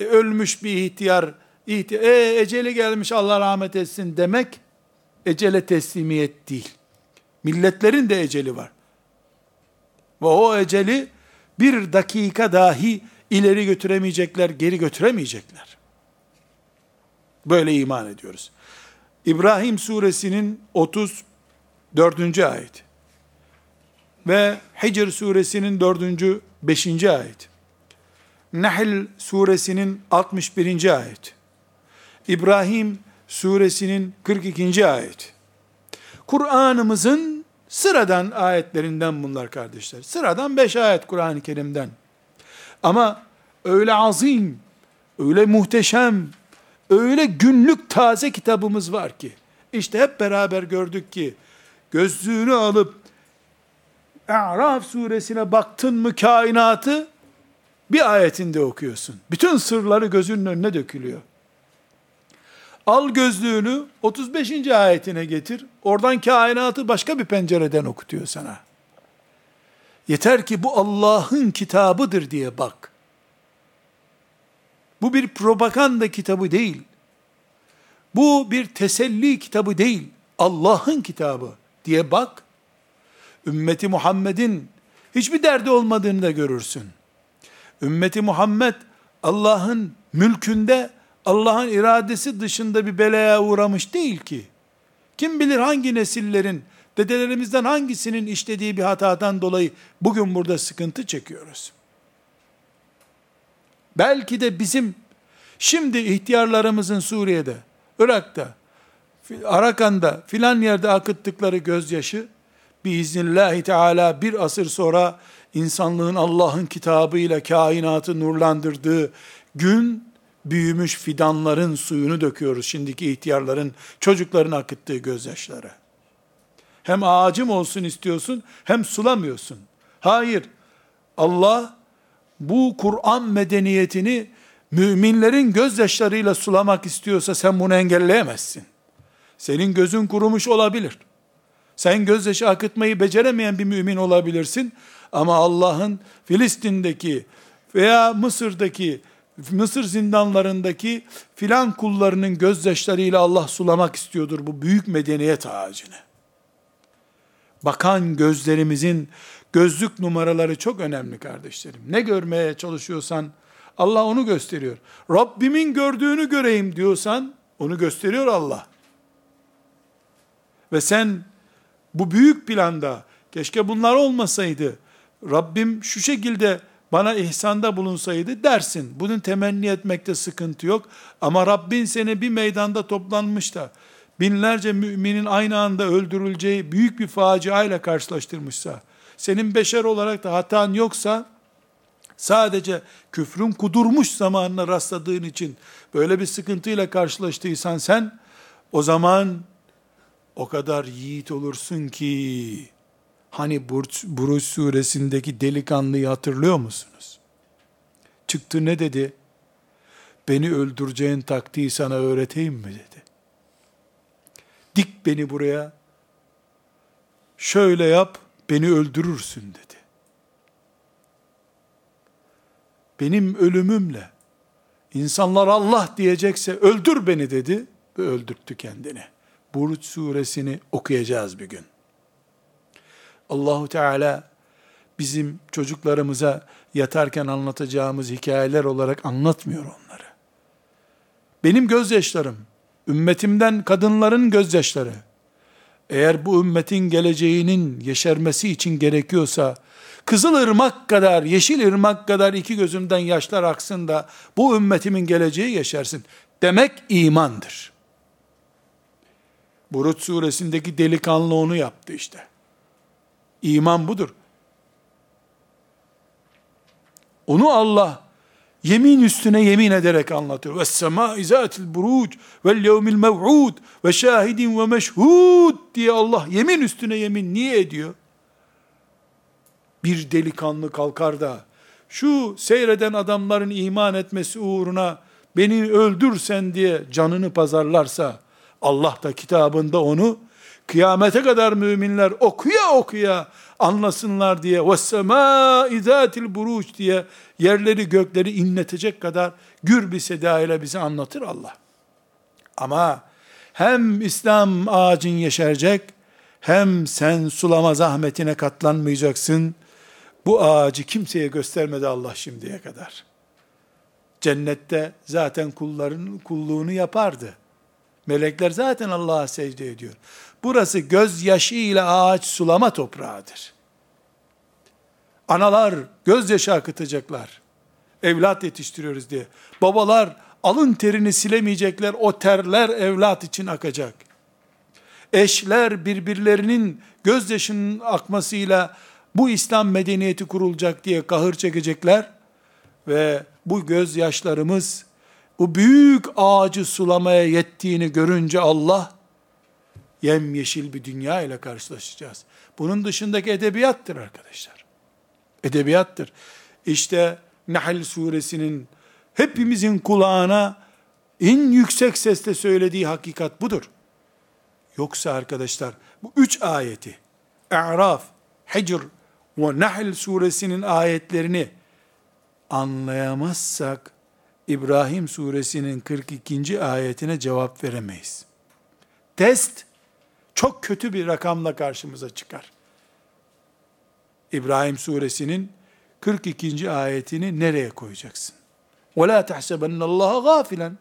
e, ölmüş bir ihtiyar, ihtiyar e, eceli gelmiş Allah rahmet etsin demek ecele teslimiyet değil. Milletlerin de eceli var. Ve o eceli bir dakika dahi ileri götüremeyecekler, geri götüremeyecekler. Böyle iman ediyoruz. İbrahim suresinin 34. ayet ve Hicr suresinin 4. 5. ayet. Nahl suresinin 61. ayet. İbrahim suresinin 42. ayet. Kur'an'ımızın sıradan ayetlerinden bunlar kardeşler. Sıradan 5 ayet Kur'an-ı Kerim'den. Ama öyle azim, öyle muhteşem, öyle günlük taze kitabımız var ki, işte hep beraber gördük ki, gözlüğünü alıp A'raf suresine baktın mı kainatı bir ayetinde okuyorsun. Bütün sırları gözünün önüne dökülüyor. Al gözlüğünü 35. ayetine getir. Oradan kainatı başka bir pencereden okutuyor sana. Yeter ki bu Allah'ın kitabıdır diye bak. Bu bir propaganda kitabı değil. Bu bir teselli kitabı değil. Allah'ın kitabı diye bak ümmeti Muhammed'in hiçbir derdi olmadığını da görürsün. Ümmeti Muhammed Allah'ın mülkünde Allah'ın iradesi dışında bir belaya uğramış değil ki. Kim bilir hangi nesillerin, dedelerimizden hangisinin işlediği bir hatadan dolayı bugün burada sıkıntı çekiyoruz. Belki de bizim şimdi ihtiyarlarımızın Suriye'de, Irak'ta, Arakan'da filan yerde akıttıkları gözyaşı biiznillahü teala bir asır sonra insanlığın Allah'ın kitabıyla kainatı nurlandırdığı gün büyümüş fidanların suyunu döküyoruz şimdiki ihtiyarların, çocukların akıttığı gözyaşları. Hem ağacım olsun istiyorsun, hem sulamıyorsun. Hayır, Allah bu Kur'an medeniyetini müminlerin gözyaşlarıyla sulamak istiyorsa sen bunu engelleyemezsin. Senin gözün kurumuş olabilir. Sen gözyaşı akıtmayı beceremeyen bir mümin olabilirsin. Ama Allah'ın Filistin'deki veya Mısır'daki, Mısır zindanlarındaki filan kullarının gözyaşlarıyla Allah sulamak istiyordur bu büyük medeniyet ağacını. Bakan gözlerimizin Gözlük numaraları çok önemli kardeşlerim. Ne görmeye çalışıyorsan Allah onu gösteriyor. Rabbimin gördüğünü göreyim diyorsan onu gösteriyor Allah. Ve sen bu büyük planda keşke bunlar olmasaydı, Rabbim şu şekilde bana ihsanda bulunsaydı dersin. Bunun temenni etmekte sıkıntı yok. Ama Rabbin seni bir meydanda toplanmış da binlerce müminin aynı anda öldürüleceği büyük bir facia ile karşılaştırmışsa, senin beşer olarak da hatan yoksa, sadece küfrün kudurmuş zamanına rastladığın için böyle bir sıkıntıyla karşılaştıysan sen, o zaman o kadar yiğit olursun ki, hani Burç, suresindeki delikanlıyı hatırlıyor musunuz? Çıktı ne dedi? Beni öldüreceğin taktiği sana öğreteyim mi dedi. Dik beni buraya, şöyle yap, beni öldürürsün dedi. Benim ölümümle, insanlar Allah diyecekse öldür beni dedi ve öldürttü kendini. Buruç suresini okuyacağız bir gün. Allahu Teala bizim çocuklarımıza yatarken anlatacağımız hikayeler olarak anlatmıyor onları. Benim gözyaşlarım, ümmetimden kadınların gözyaşları, eğer bu ümmetin geleceğinin yeşermesi için gerekiyorsa, Kızıl ırmak kadar, yeşil ırmak kadar iki gözümden yaşlar aksın da bu ümmetimin geleceği yeşersin. Demek imandır. Burut suresindeki delikanlı onu yaptı işte. İman budur. Onu Allah yemin üstüne yemin ederek anlatıyor. Ve sema izatil buruc vel yevmil mev'ud ve şahidin ve meşhud diye Allah yemin üstüne yemin niye ediyor? Bir delikanlı kalkar da şu seyreden adamların iman etmesi uğruna beni öldürsen diye canını pazarlarsa Allah da kitabında onu kıyamete kadar müminler okuya okuya anlasınlar diye ve sema izatil buruç diye yerleri gökleri inletecek kadar gür bir sedayla bizi anlatır Allah. Ama hem İslam ağacın yeşerecek hem sen sulama zahmetine katlanmayacaksın. Bu ağacı kimseye göstermedi Allah şimdiye kadar. Cennette zaten kulların kulluğunu yapardı. Melekler zaten Allah'a secde ediyor. Burası gözyaşı ile ağaç sulama toprağıdır. Analar gözyaşı akıtacaklar. Evlat yetiştiriyoruz diye. Babalar alın terini silemeyecekler. O terler evlat için akacak. Eşler birbirlerinin gözyaşının akmasıyla bu İslam medeniyeti kurulacak diye kahır çekecekler. Ve bu gözyaşlarımız bu büyük ağacı sulamaya yettiğini görünce Allah yemyeşil bir dünya ile karşılaşacağız. Bunun dışındaki edebiyattır arkadaşlar. Edebiyattır. İşte Nahl suresinin hepimizin kulağına en yüksek sesle söylediği hakikat budur. Yoksa arkadaşlar bu üç ayeti A'raf, Hicr ve Nahl suresinin ayetlerini anlayamazsak İbrahim suresinin 42. ayetine cevap veremeyiz. Test çok kötü bir rakamla karşımıza çıkar. İbrahim suresinin 42. ayetini nereye koyacaksın? وَلَا تَحْسَبَنَّ اللّٰهَ غَافِلًا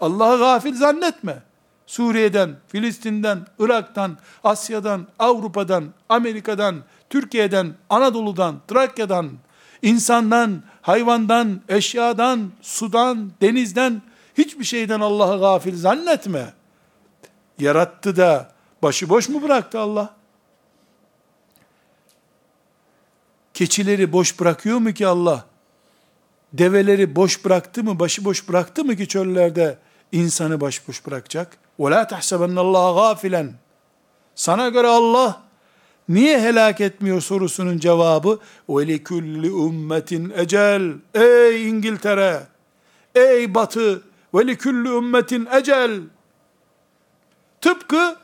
Allah'ı gafil zannetme. Suriye'den, Filistin'den, Irak'tan, Asya'dan, Avrupa'dan, Amerika'dan, Türkiye'den, Anadolu'dan, Trakya'dan, insandan, hayvandan, eşyadan, sudan, denizden, hiçbir şeyden Allah'ı gafil zannetme. Yarattı da başıboş mu bıraktı Allah? Keçileri boş bırakıyor mu ki Allah? Develeri boş bıraktı mı, başıboş bıraktı mı ki çöllerde insanı başıboş bırakacak? وَلَا تَحْسَبَنَّ اللّٰهَ غَافِلًا Sana göre Allah niye helak etmiyor sorusunun cevabı وَلِكُلِّ ümmetin ecel Ey İngiltere, ey Batı, وَلِكُلِّ ümmetin ecel Tıpkı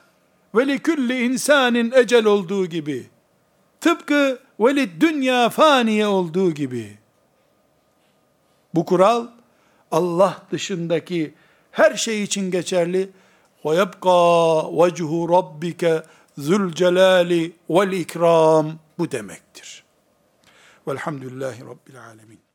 ve likülli insanin ecel olduğu gibi. Tıpkı ve dünya faniye olduğu gibi. Bu kural Allah dışındaki her şey için geçerli. Ve yebqa vechu rabbike zul celali vel ikram bu demektir. Velhamdülillahi rabbil alemin.